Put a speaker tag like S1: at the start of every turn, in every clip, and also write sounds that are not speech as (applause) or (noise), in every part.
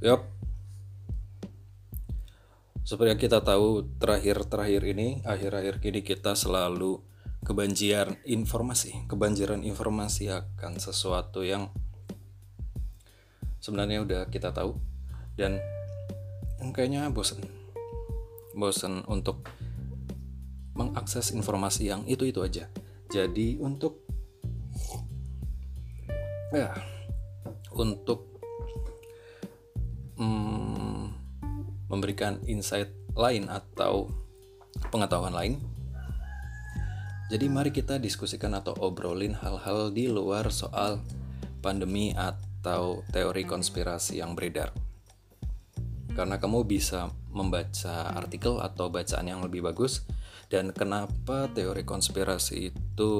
S1: Yup. Seperti yang kita tahu, terakhir-terakhir ini, akhir-akhir ini kita selalu kebanjiran informasi, kebanjiran informasi akan sesuatu yang sebenarnya udah kita tahu dan kayaknya bosan. Bosan untuk mengakses informasi yang itu-itu aja. Jadi untuk ya untuk memberikan insight lain atau pengetahuan lain. Jadi mari kita diskusikan atau obrolin hal-hal di luar soal pandemi atau teori konspirasi yang beredar. Karena kamu bisa membaca artikel atau bacaan yang lebih bagus dan kenapa teori konspirasi itu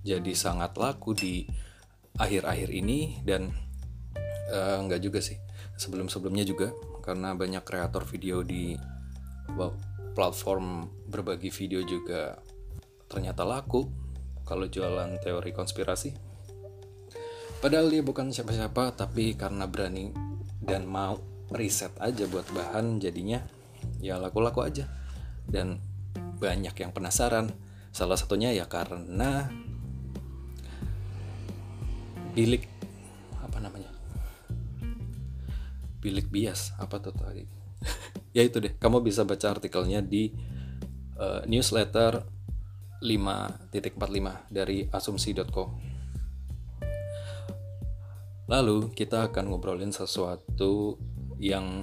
S1: jadi sangat laku di akhir-akhir ini dan uh, enggak juga sih sebelum-sebelumnya juga karena banyak kreator video di platform berbagi video juga ternyata laku kalau jualan teori konspirasi. Padahal dia bukan siapa-siapa tapi karena berani dan mau riset aja buat bahan jadinya ya laku-laku aja. Dan banyak yang penasaran. Salah satunya ya karena bilik bilik bias. Apa tuh tadi (laughs) ya itu deh. Kamu bisa baca artikelnya di uh, newsletter 5.45 dari asumsi.co lalu kita akan ngobrolin sesuatu yang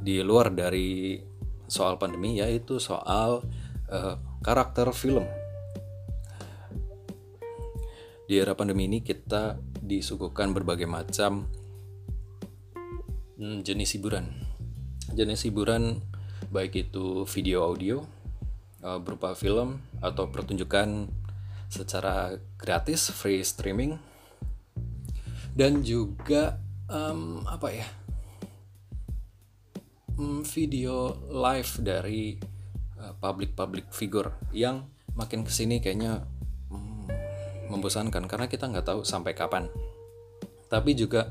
S1: di luar dari soal pandemi yaitu soal uh, karakter film. Di era pandemi ini kita disuguhkan berbagai macam hmm, jenis hiburan. Jenis hiburan baik itu video audio uh, berupa film atau pertunjukan secara gratis free streaming dan juga um, apa ya video live dari uh, public public figure yang makin ke sini kayaknya membosankan karena kita nggak tahu sampai kapan. Tapi juga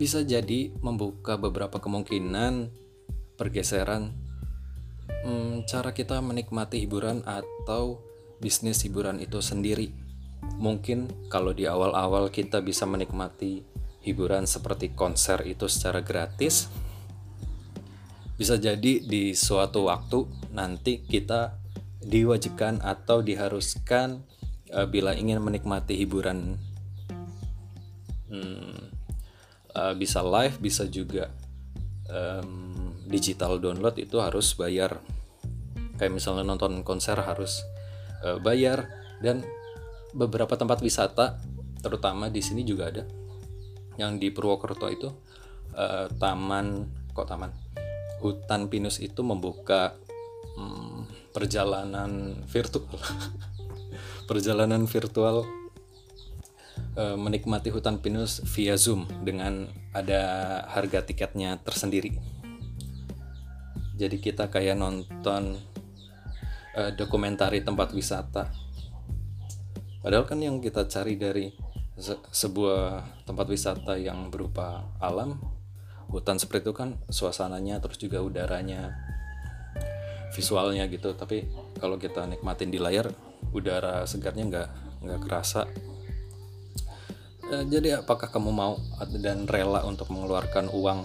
S1: bisa jadi membuka beberapa kemungkinan pergeseran hmm, cara kita menikmati hiburan atau bisnis hiburan itu sendiri. Mungkin kalau di awal-awal kita bisa menikmati hiburan seperti konser itu secara gratis, bisa jadi di suatu waktu nanti kita diwajibkan atau diharuskan uh, bila ingin menikmati hiburan hmm, uh, bisa live bisa juga um, digital download itu harus bayar. Kayak misalnya nonton konser harus uh, bayar. Dan beberapa tempat wisata terutama di sini juga ada. Yang di Purwokerto itu uh, taman kok taman? Hutan pinus itu membuka um, perjalanan virtual. (laughs) Perjalanan virtual uh, menikmati hutan pinus via Zoom dengan ada harga tiketnya tersendiri. Jadi kita kayak nonton uh, dokumentari tempat wisata. Padahal kan yang kita cari dari se sebuah tempat wisata yang berupa alam, hutan seperti itu kan suasananya terus juga udaranya, visualnya gitu. Tapi kalau kita nikmatin di layar udara segarnya nggak nggak kerasa jadi apakah kamu mau dan rela untuk mengeluarkan uang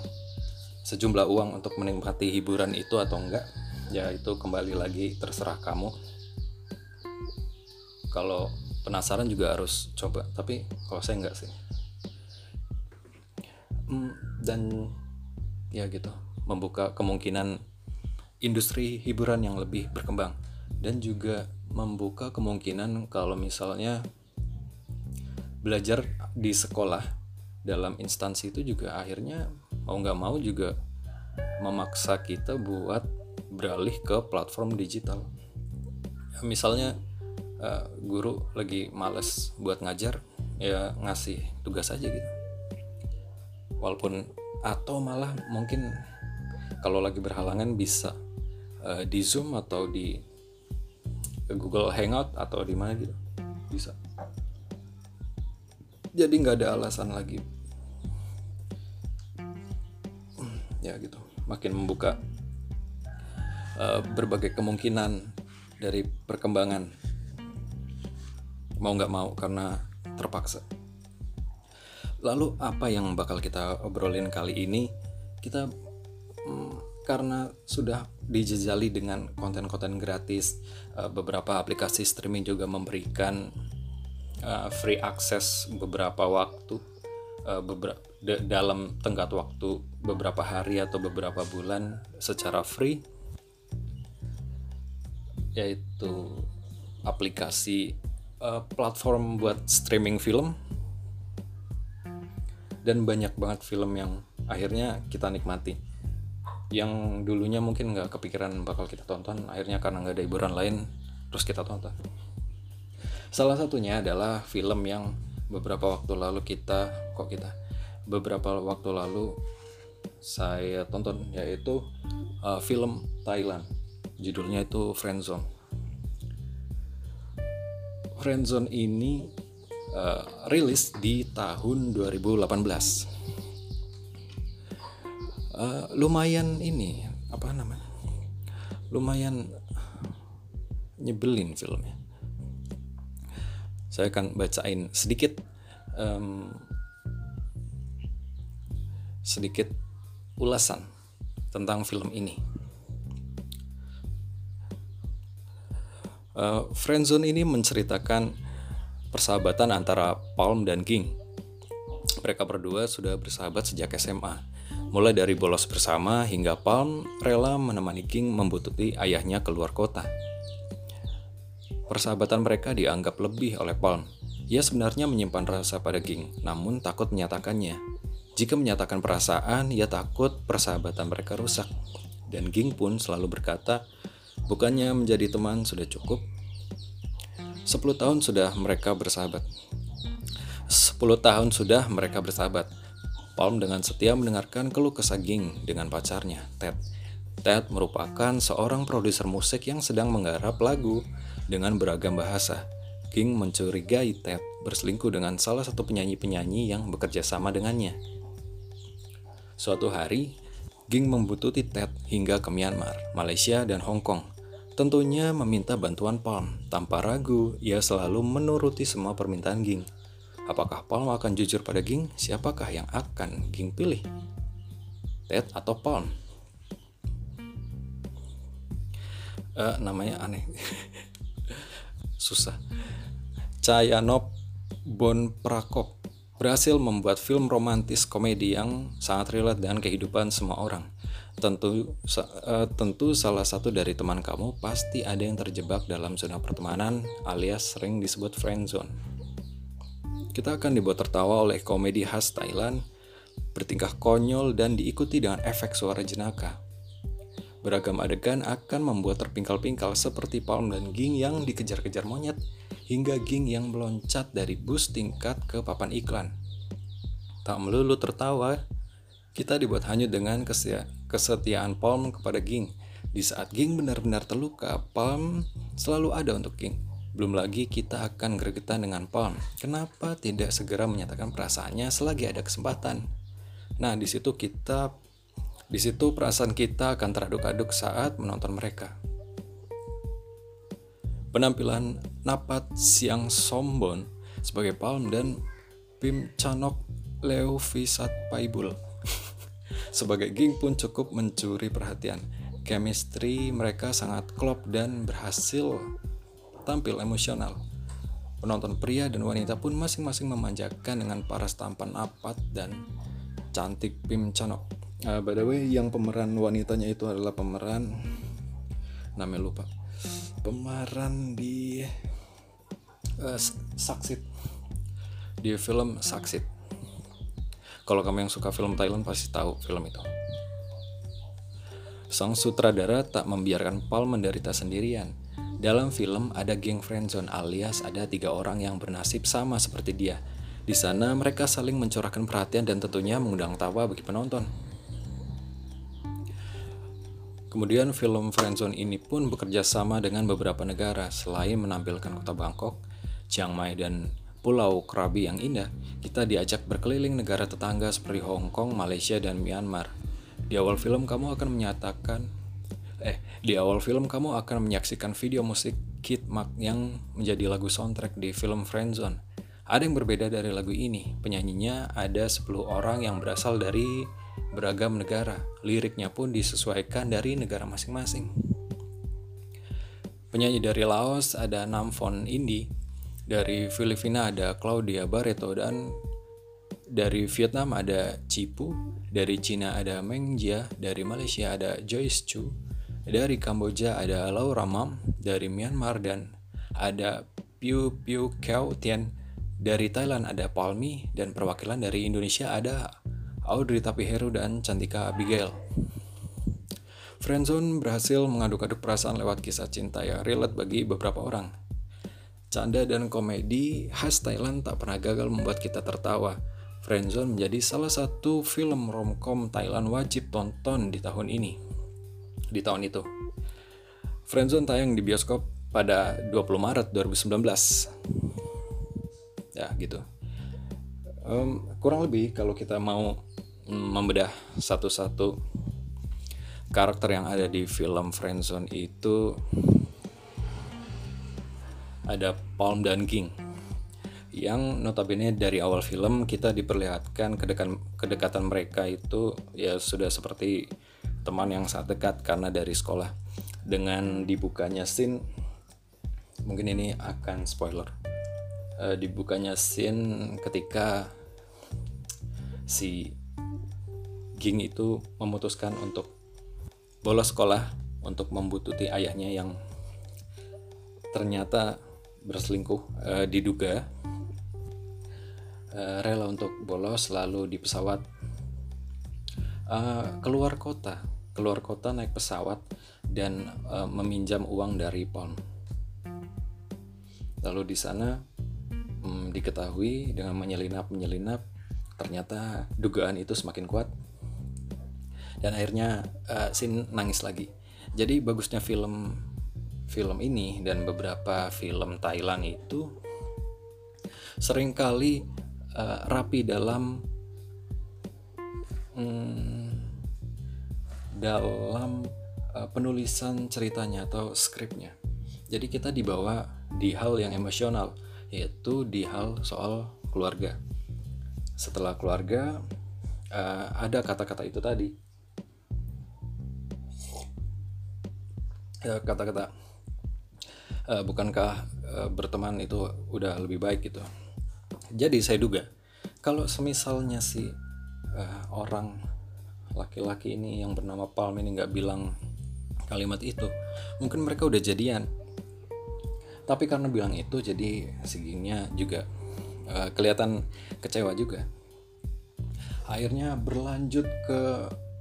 S1: sejumlah uang untuk menikmati hiburan itu atau enggak? Ya itu kembali lagi terserah kamu. Kalau penasaran juga harus coba tapi kalau saya enggak sih. Hmm, dan ya gitu membuka kemungkinan industri hiburan yang lebih berkembang. Dan juga membuka kemungkinan kalau misalnya belajar di sekolah dalam instansi itu juga akhirnya mau nggak mau juga memaksa kita buat beralih ke platform digital. Misalnya uh, guru lagi males buat ngajar, ya ngasih tugas aja gitu. Walaupun atau malah mungkin kalau lagi berhalangan bisa uh, di Zoom atau di Google Hangout atau di mana gitu bisa jadi nggak ada alasan lagi. Ya gitu. Makin membuka uh, berbagai kemungkinan dari perkembangan. Mau nggak mau karena terpaksa. Lalu apa yang bakal kita obrolin kali ini? Kita hmm, karena sudah dijejali dengan konten-konten gratis uh, beberapa aplikasi streaming juga memberikan uh, free access beberapa waktu uh, beberapa dalam tenggat waktu beberapa hari atau beberapa bulan secara free yaitu aplikasi uh, platform buat streaming film. Dan banyak banget film yang akhirnya kita nikmati. Yang dulunya mungkin nggak kepikiran bakal kita tonton akhirnya karena nggak ada hiburan lain terus kita tonton salah satunya adalah film yang beberapa waktu lalu kita kok kita beberapa waktu lalu saya tonton yaitu uh, film Thailand. Judulnya itu Friendzone Friendzone ini uh, rilis di tahun 2018 uh, lumayan ini apa namanya lumayan nyebelin filmnya saya akan bacain sedikit um, sedikit ulasan tentang film ini. Uh, Friendzone ini menceritakan persahabatan antara Palm dan Ging. Mereka berdua sudah bersahabat sejak SMA. Mulai dari bolos bersama hingga Palm rela menemani Ging membutuhkan ayahnya keluar kota. Persahabatan mereka dianggap lebih oleh Palm. Ia sebenarnya menyimpan rasa pada Ging, namun takut menyatakannya. Jika menyatakan perasaan, ia takut persahabatan mereka rusak. Dan Ging pun selalu berkata, bukannya menjadi teman sudah cukup. Sepuluh tahun sudah mereka bersahabat. Sepuluh tahun sudah mereka bersahabat. Palm dengan setia mendengarkan keluh kesah Ging dengan pacarnya, Ted. Ted merupakan seorang produser musik yang sedang menggarap lagu dengan beragam bahasa. Ging mencurigai Ted berselingkuh dengan salah satu penyanyi-penyanyi yang bekerja sama dengannya. Suatu hari, Ging membutuhkan Ted hingga ke Myanmar, Malaysia, dan Hong Kong. Tentunya meminta bantuan Palm. Tanpa ragu, ia selalu menuruti semua permintaan Ging. Apakah Palm akan jujur pada Ging? Siapakah yang akan Ging pilih? Ted atau Palm? Uh, namanya aneh. (laughs) Susah. Cayanop Bon Prakop berhasil membuat film romantis komedi yang sangat relate dengan kehidupan semua orang. Tentu uh, tentu salah satu dari teman kamu pasti ada yang terjebak dalam zona pertemanan alias sering disebut friend zone. Kita akan dibuat tertawa oleh komedi khas Thailand, bertingkah konyol dan diikuti dengan efek suara jenaka. Beragam adegan akan membuat terpingkal-pingkal seperti Palm dan Ging yang dikejar-kejar monyet hingga Ging yang meloncat dari bus tingkat ke papan iklan. Tak melulu tertawa, kita dibuat hanyut dengan kesetiaan Palm kepada Ging. Di saat Ging benar-benar terluka, Palm selalu ada untuk Ging. Belum lagi kita akan gregetan dengan Palm. Kenapa tidak segera menyatakan perasaannya selagi ada kesempatan? Nah, di situ kita di situ perasaan kita akan teraduk-aduk saat menonton mereka. Penampilan Napat Siang Sombon sebagai Palm dan Pim Chanok Leo Visat Paibul (laughs) sebagai Ging pun cukup mencuri perhatian. Chemistry mereka sangat klop dan berhasil tampil emosional. Penonton pria dan wanita pun masing-masing memanjakan dengan para tampan apat dan cantik Pim Chanok. Uh, by the way, yang pemeran wanitanya itu adalah pemeran namanya lupa. Pemeran di uh, Saksit. Di film Saksit. Kalau kamu yang suka film Thailand pasti tahu film itu. Sang sutradara tak membiarkan Paul menderita sendirian. Dalam film ada geng friendzone alias ada tiga orang yang bernasib sama seperti dia. Di sana mereka saling mencurahkan perhatian dan tentunya mengundang tawa bagi penonton Kemudian film Friendzone ini pun bekerja sama dengan beberapa negara selain menampilkan kota Bangkok, Chiang Mai dan Pulau Krabi yang indah, kita diajak berkeliling negara tetangga seperti Hong Kong, Malaysia, dan Myanmar. Di awal film kamu akan menyatakan eh di awal film kamu akan menyaksikan video musik Kid Mark yang menjadi lagu soundtrack di film Friendzone. Ada yang berbeda dari lagu ini. Penyanyinya ada 10 orang yang berasal dari beragam negara. Liriknya pun disesuaikan dari negara masing-masing. Penyanyi dari Laos ada Namphon Indi, dari Filipina ada Claudia Barreto dan dari Vietnam ada Cipu, dari Cina ada Meng Jia, dari Malaysia ada Joyce Chu, dari Kamboja ada Laura Mam, dari Myanmar dan ada Piu Piu Kiao Tian, dari Thailand ada Palmi dan perwakilan dari Indonesia ada Audrey Tapiheru dan Cantika Abigail. Friendzone berhasil mengaduk-aduk perasaan lewat kisah cinta yang relate bagi beberapa orang. Canda dan komedi khas Thailand tak pernah gagal membuat kita tertawa. Friendzone menjadi salah satu film romcom Thailand wajib tonton di tahun ini. Di tahun itu. Friendzone tayang di bioskop pada 20 Maret 2019. Ya, gitu. Um, kurang lebih kalau kita mau membedah satu-satu karakter yang ada di film Friendzone itu ada Palm dan King yang notabene dari awal film kita diperlihatkan kedekatan kedekatan mereka itu ya sudah seperti teman yang sangat dekat karena dari sekolah. Dengan dibukanya scene mungkin ini akan spoiler. Uh, dibukanya scene ketika si Ging itu memutuskan untuk bolos sekolah untuk membututi ayahnya yang ternyata berselingkuh uh, diduga uh, rela untuk bolos lalu di pesawat uh, keluar kota. Keluar kota naik pesawat dan uh, meminjam uang dari Palm lalu di sana um, diketahui dengan menyelinap menyelinap ternyata dugaan itu semakin kuat dan akhirnya uh, Sin nangis lagi jadi bagusnya film film ini dan beberapa film Thailand itu sering kali uh, rapi dalam hmm, dalam uh, penulisan ceritanya atau skripnya. Jadi kita dibawa di hal yang emosional, yaitu di hal soal keluarga. Setelah keluarga, uh, ada kata-kata itu tadi. Kata-kata uh, bukankah uh, berteman itu udah lebih baik? Gitu. Jadi saya duga kalau semisalnya si uh, orang laki-laki ini yang bernama Palm ini nggak bilang kalimat itu mungkin mereka udah jadian. Tapi karena bilang itu jadi segingnya juga uh, kelihatan kecewa juga. Akhirnya berlanjut ke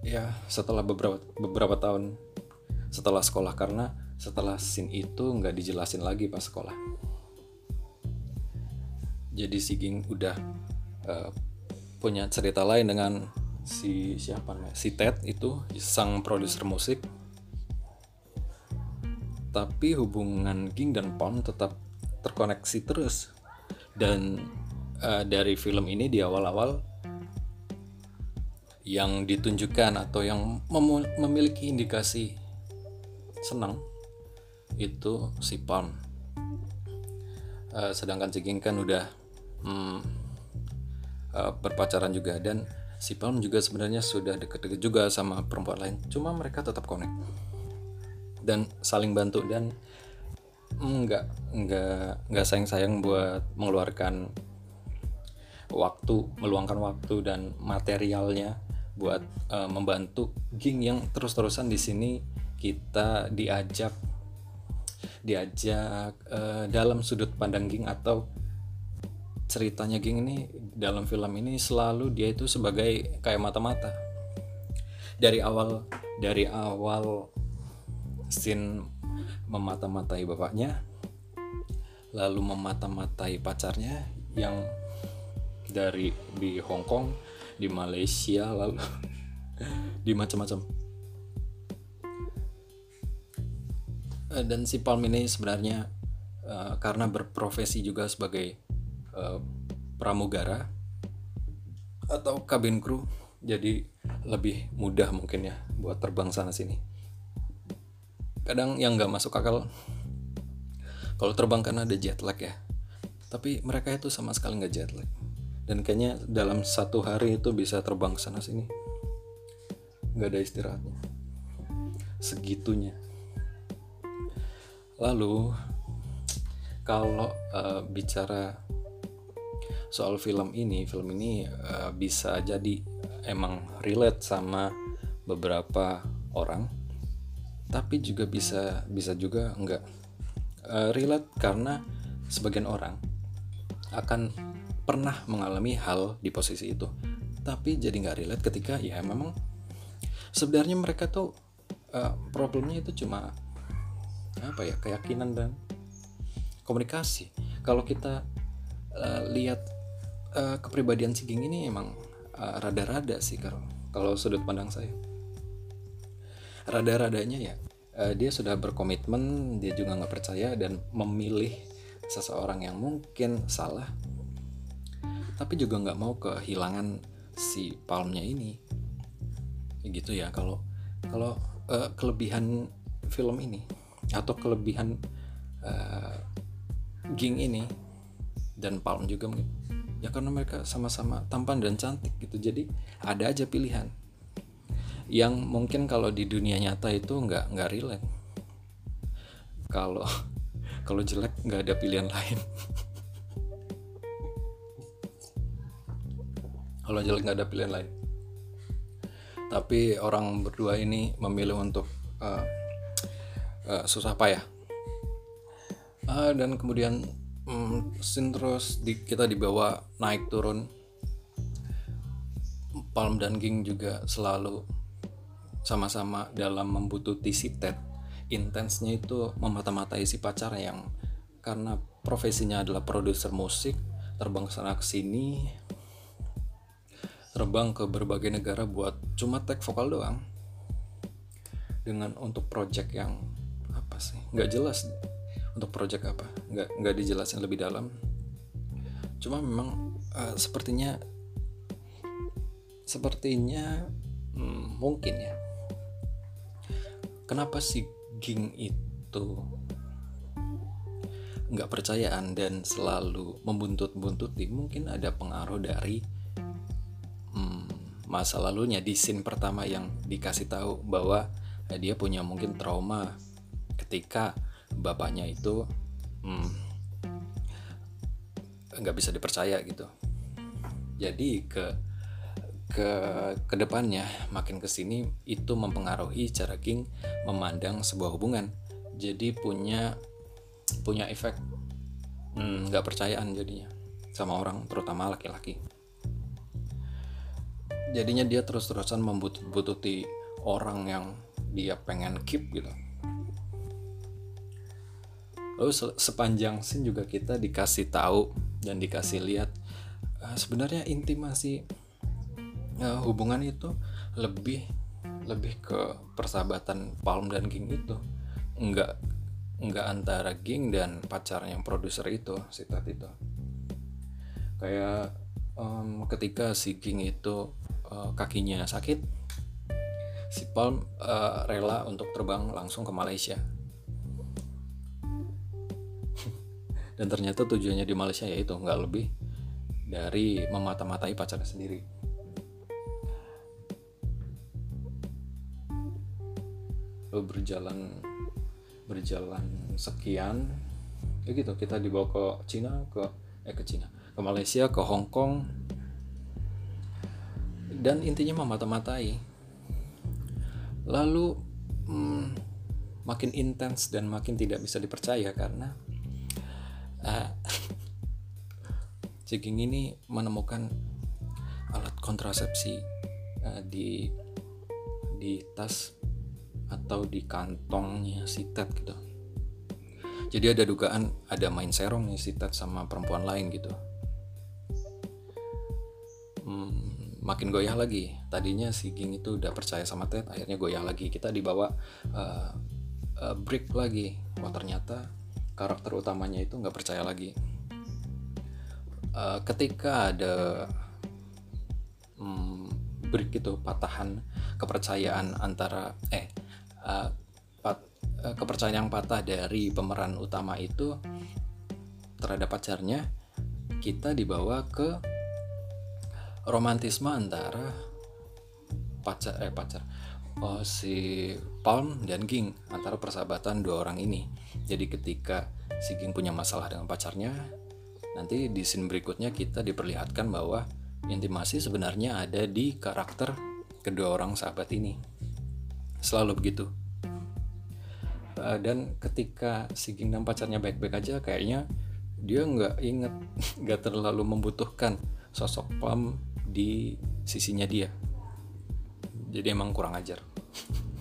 S1: ya setelah beberapa beberapa tahun setelah sekolah karena setelah scene itu nggak dijelasin lagi pas sekolah. Jadi si Ging udah uh, punya cerita lain dengan si siapa namanya? Si Ted itu sang produser musik. Tapi hubungan Ging dan Pon tetap terkoneksi terus. Dan uh, dari film ini di awal-awal yang ditunjukkan atau yang mem memiliki indikasi senang itu si Palm. Uh, sedangkan si King kan udah hmm, uh, berpacaran juga dan si Palm juga sebenarnya sudah deket-deket juga sama perempuan lain cuma mereka tetap connect dan saling bantu dan nggak nggak nggak sayang sayang buat mengeluarkan waktu meluangkan waktu dan materialnya buat uh, membantu Ging yang terus-terusan di sini kita diajak diajak uh, dalam sudut pandang Ging atau ceritanya Ging ini dalam film ini selalu dia itu sebagai kayak mata-mata. Dari awal dari awal scene memata-matai bapaknya lalu memata-matai pacarnya yang dari di Hong Kong di Malaysia lalu (laughs) di macam-macam dan si Palm ini sebenarnya uh, karena berprofesi juga sebagai uh, pramugara atau kabin kru jadi lebih mudah mungkin ya buat terbang sana sini. Kadang yang nggak masuk akal kalau terbang karena ada jet lag ya. Tapi mereka itu sama sekali nggak jet lag. Dan kayaknya dalam satu hari itu bisa terbang sana sini. Nggak ada istirahatnya. Segitunya lalu kalau uh, bicara soal film ini film ini uh, bisa jadi emang relate sama beberapa orang tapi juga bisa bisa juga enggak uh, relate karena sebagian orang akan pernah mengalami hal di posisi itu tapi jadi nggak relate ketika ya memang sebenarnya mereka tuh uh, problemnya itu cuma apa ya keyakinan dan komunikasi. Kalau kita uh, lihat uh, kepribadian si Ging ini emang uh, rada-rada sih kalau kalau sudut pandang saya rada-radanya ya uh, dia sudah berkomitmen dia juga nggak percaya dan memilih seseorang yang mungkin salah tapi juga nggak mau kehilangan si palmnya ini. Gitu ya kalau kalau uh, kelebihan film ini atau kelebihan uh, Ging ini dan Palm juga mungkin. Ya karena mereka sama-sama tampan dan cantik gitu. Jadi ada aja pilihan yang mungkin kalau di dunia nyata itu nggak nggak relate. Kalau (laughs) kalau jelek nggak ada pilihan lain. (laughs) Kalau jelek nggak ada pilihan lain. Tapi orang berdua ini memilih untuk uh, uh, susah payah. Uh, dan kemudian um, scene terus di, kita dibawa naik turun. Palm dan Ging juga selalu sama-sama dalam membutuhkan si Ted. Intensnya itu memata-matai si pacar yang karena profesinya adalah produser musik terbang sana ke sini terbang ke berbagai negara buat cuma tag vokal doang. Dengan untuk project yang nggak jelas untuk project apa. Nggak nggak dijelasin lebih dalam. Cuma memang uh, sepertinya sepertinya hmm, mungkin ya. Kenapa si Ging itu nggak percayaan dan selalu membuntut-buntuti? Mungkin ada pengaruh dari hmm, masa lalunya. Di scene pertama yang dikasih tahu bahwa eh, dia punya mungkin trauma ketika bapaknya itu hmm, nggak hmm, bisa dipercaya gitu. Jadi ke ke ke depannya makin ke sini itu mempengaruhi cara King memandang sebuah hubungan. Jadi punya punya efek hmm, nggak hmm, percayaan jadinya sama orang terutama laki-laki. Jadinya dia terus-terusan membutuhkan orang yang dia pengen keep gitu lalu sepanjang scene juga kita dikasih tahu dan dikasih lihat uh, sebenarnya intimasi uh, hubungan itu lebih lebih ke persahabatan Palm dan Ging itu. Enggak enggak antara Ging dan pacarnya yang produser itu si Tat itu. Kayak um, ketika si Ging itu uh, kakinya sakit si Palm uh, rela untuk terbang langsung ke Malaysia dan ternyata tujuannya di Malaysia yaitu nggak lebih dari memata-matai pacarnya sendiri. Lalu berjalan berjalan sekian. Ya gitu kita dibawa ke Cina ke eh ke Cina. Ke Malaysia ke Hong Kong. Dan intinya memata-matai. Lalu hmm, makin intens dan makin tidak bisa dipercaya karena uh, ini menemukan alat kontrasepsi uh, di di tas atau di kantongnya si Ted gitu. Jadi ada dugaan ada main serong nih si Ted sama perempuan lain gitu. Hmm, makin goyah lagi. Tadinya si Ging itu udah percaya sama Ted akhirnya goyah lagi. Kita dibawa uh, uh, break lagi. Wah ternyata karakter utamanya itu nggak percaya lagi. Uh, ketika ada hmm, break itu patahan kepercayaan antara eh uh, pat, uh, kepercayaan yang patah dari pemeran utama itu terhadap pacarnya kita dibawa ke romantisme antara pacar eh pacar oh, si Palm dan Ging antara persahabatan dua orang ini jadi ketika si Ging punya masalah dengan pacarnya nanti di scene berikutnya kita diperlihatkan bahwa intimasi sebenarnya ada di karakter kedua orang sahabat ini. Selalu begitu. Uh, dan ketika si Ging dan pacarnya baik-baik aja, kayaknya dia nggak inget, (laughs) nggak terlalu membutuhkan sosok Pam di sisinya dia. Jadi emang kurang ajar. (laughs)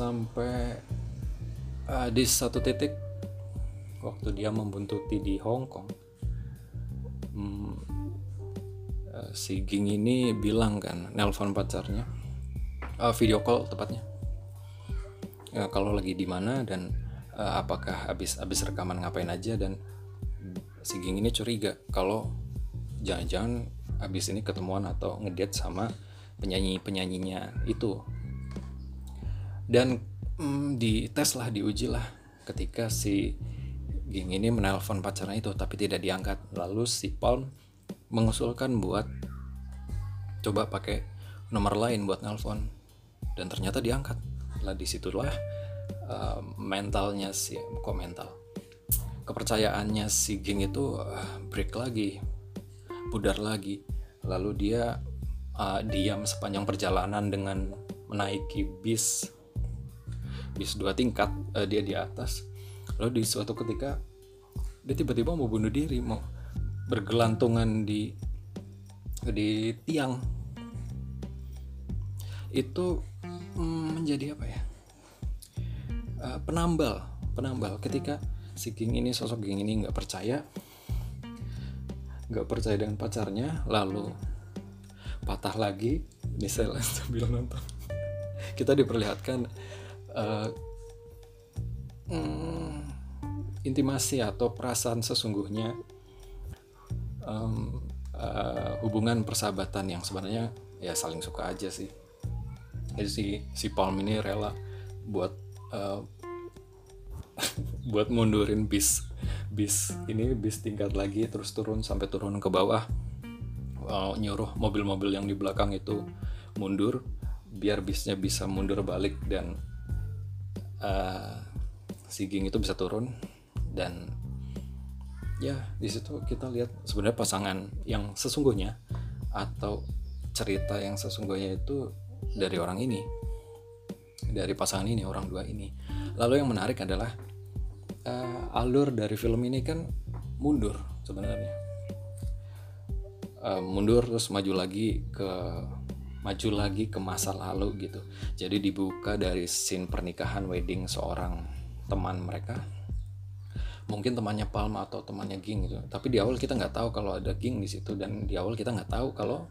S1: Sampai uh, di satu titik waktu dia membuntuti di Hong Kong hmm, uh, si Ging ini bilang kan nelpon pacarnya uh, video call tepatnya uh, kalau lagi di mana dan uh, apakah habis habis rekaman ngapain aja? Dan si Ging ini curiga kalau jangan-jangan habis ini ketemuan atau ngedate sama penyanyi penyanyinya itu dan mm, tes lah diuji lah ketika si Ging ini menelpon pacarnya itu tapi tidak diangkat. Lalu si Paul mengusulkan buat coba pakai nomor lain buat nelpon. Dan ternyata diangkat. Lah di situlah uh, mentalnya si kok mental? Kepercayaannya si Ging itu uh, break lagi pudar lagi. Lalu dia uh, diam sepanjang perjalanan dengan menaiki bis bis dua tingkat uh, dia di atas. Lalu di suatu ketika dia tiba-tiba mau bunuh diri mau bergelantungan di di tiang. Itu mm, menjadi apa ya? Uh, penambal penambal. Ketika si King ini sosok King ini nggak percaya nggak percaya dengan pacarnya lalu patah lagi ini sambil nonton. (laughs) Kita diperlihatkan uh, intimasi atau perasaan sesungguhnya um, uh, hubungan persahabatan yang sebenarnya ya saling suka aja sih. Jadi si si Palm ini rela buat uh, (laughs) buat mundurin bis bis ini bis tingkat lagi terus turun sampai turun ke bawah. Uh, nyuruh mobil-mobil yang di belakang itu mundur biar bisnya bisa mundur balik dan uh, si Ging itu bisa turun dan ya di situ kita lihat sebenarnya pasangan yang sesungguhnya atau cerita yang sesungguhnya itu dari orang ini dari pasangan ini orang dua ini. Lalu yang menarik adalah uh, alur dari film ini kan mundur sebenarnya. Uh, mundur terus maju lagi ke maju lagi ke masa lalu gitu. Jadi dibuka dari scene pernikahan wedding seorang teman mereka. Mungkin temannya Palma atau temannya Ging gitu. Tapi di awal kita nggak tahu kalau ada Ging di situ dan di awal kita nggak tahu kalau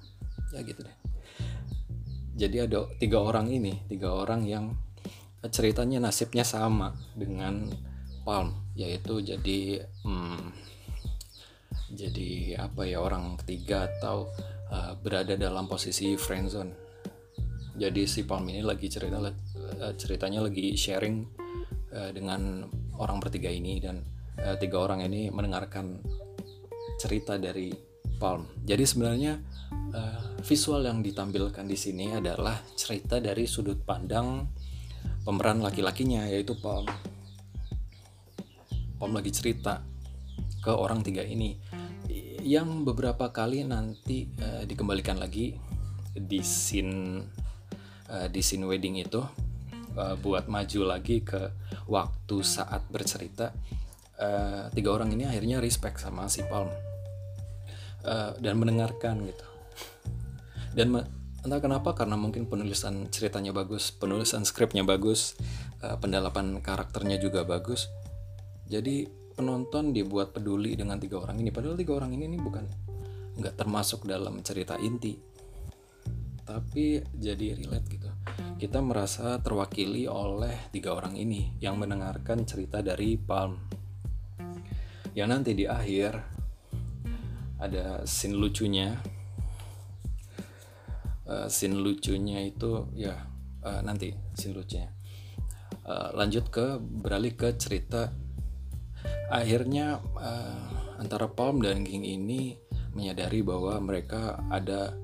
S1: ya gitu deh. Jadi ada tiga orang ini tiga orang yang ceritanya nasibnya sama dengan Palm yaitu jadi hmm, jadi apa ya orang ketiga atau uh, berada dalam posisi friendzone jadi si Palm ini lagi cerita uh, ceritanya lagi sharing uh, dengan orang bertiga ini dan uh, tiga orang ini mendengarkan cerita dari Palm. Jadi sebenarnya uh, visual yang ditampilkan di sini adalah cerita dari sudut pandang pemeran laki-lakinya yaitu Palm. Palm lagi cerita ke orang tiga ini yang beberapa kali nanti uh, dikembalikan lagi di scene uh, di scene wedding itu uh, buat maju lagi ke waktu saat bercerita uh, tiga orang ini akhirnya respect sama si Palm. Uh, dan mendengarkan gitu. Dan entah kenapa karena mungkin penulisan ceritanya bagus penulisan skripnya bagus uh, pendalapan karakternya juga bagus. Jadi penonton dibuat peduli dengan tiga orang ini. Padahal tiga orang ini, ini bukan nggak termasuk dalam cerita inti. Tapi jadi relate gitu. Kita merasa terwakili oleh tiga orang ini yang mendengarkan cerita dari Palm. Yang nanti di akhir ada scene lucunya. Uh, scene lucunya itu ya uh, nanti scene lucunya. Uh, lanjut ke beralih ke cerita akhirnya uh, antara Palm dan King ini menyadari bahwa mereka ada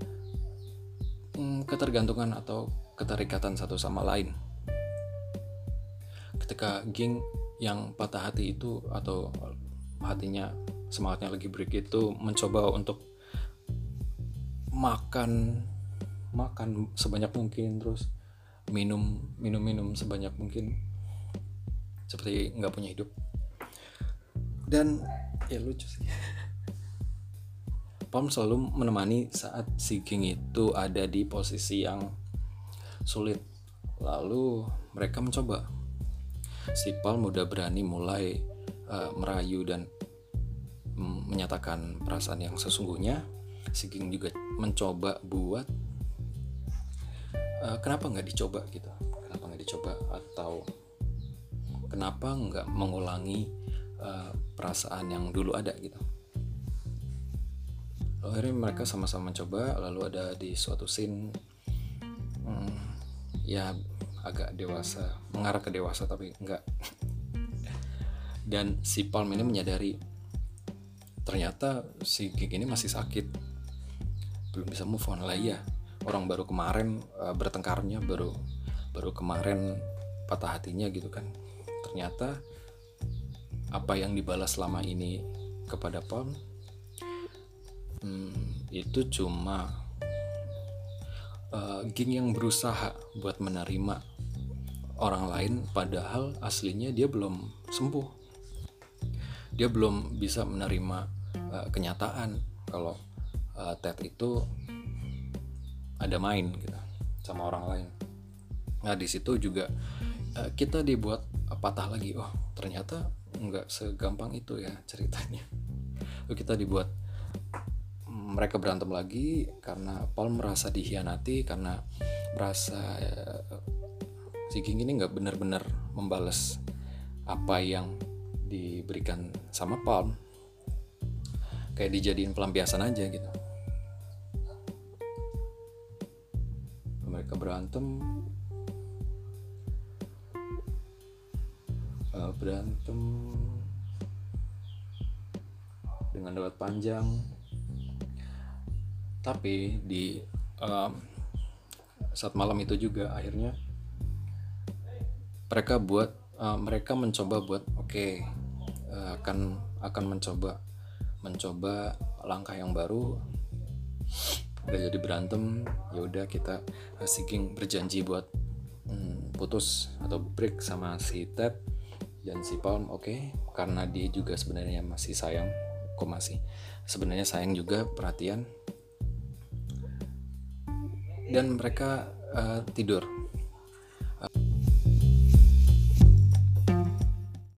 S1: um, ketergantungan atau keterikatan satu sama lain. Ketika Ging yang patah hati itu atau hatinya semangatnya lagi break itu mencoba untuk makan makan sebanyak mungkin terus minum minum minum sebanyak mungkin seperti nggak punya hidup dan ya lucu sih. Pom selalu menemani saat si King itu ada di posisi yang sulit. Lalu mereka mencoba. Si Palm udah berani mulai uh, merayu dan menyatakan perasaan yang sesungguhnya. Si King juga mencoba buat uh, kenapa nggak dicoba gitu? Kenapa nggak dicoba? Atau kenapa nggak mengulangi uh, perasaan yang dulu ada gitu. Lalu akhirnya mereka sama-sama mencoba lalu ada di suatu scene hmm, ya agak dewasa mengarah ke dewasa tapi enggak. (laughs) Dan si Palm ini menyadari ternyata si Gig ini masih sakit. Belum bisa move on. Lah ya orang baru kemarin uh, bertengkarnya baru baru kemarin patah hatinya gitu kan. Ternyata apa yang dibalas selama ini kepada Palm hmm, itu cuma uh, Ging yang berusaha buat menerima orang lain padahal aslinya dia belum sembuh dia belum bisa menerima uh, kenyataan kalau uh, Ted itu ada main gitu sama orang lain. Nah di situ juga uh, kita dibuat patah lagi. Oh ternyata nggak segampang itu ya ceritanya. Lalu kita dibuat mereka berantem lagi karena Paul merasa dihianati karena merasa uh, si King ini nggak benar-benar membalas apa yang diberikan sama Palm kayak dijadiin pelampiasan aja gitu mereka berantem berantem dengan debat panjang. Tapi di um, saat malam itu juga akhirnya mereka buat uh, mereka mencoba buat oke okay, uh, akan akan mencoba mencoba langkah yang baru. Udah jadi berantem ya udah kita uh, seeking berjanji buat hmm, putus atau break sama si Ted dan si Palm oke. Okay, karena dia juga sebenarnya masih sayang kok masih? Sebenarnya sayang juga perhatian. Dan mereka uh, tidur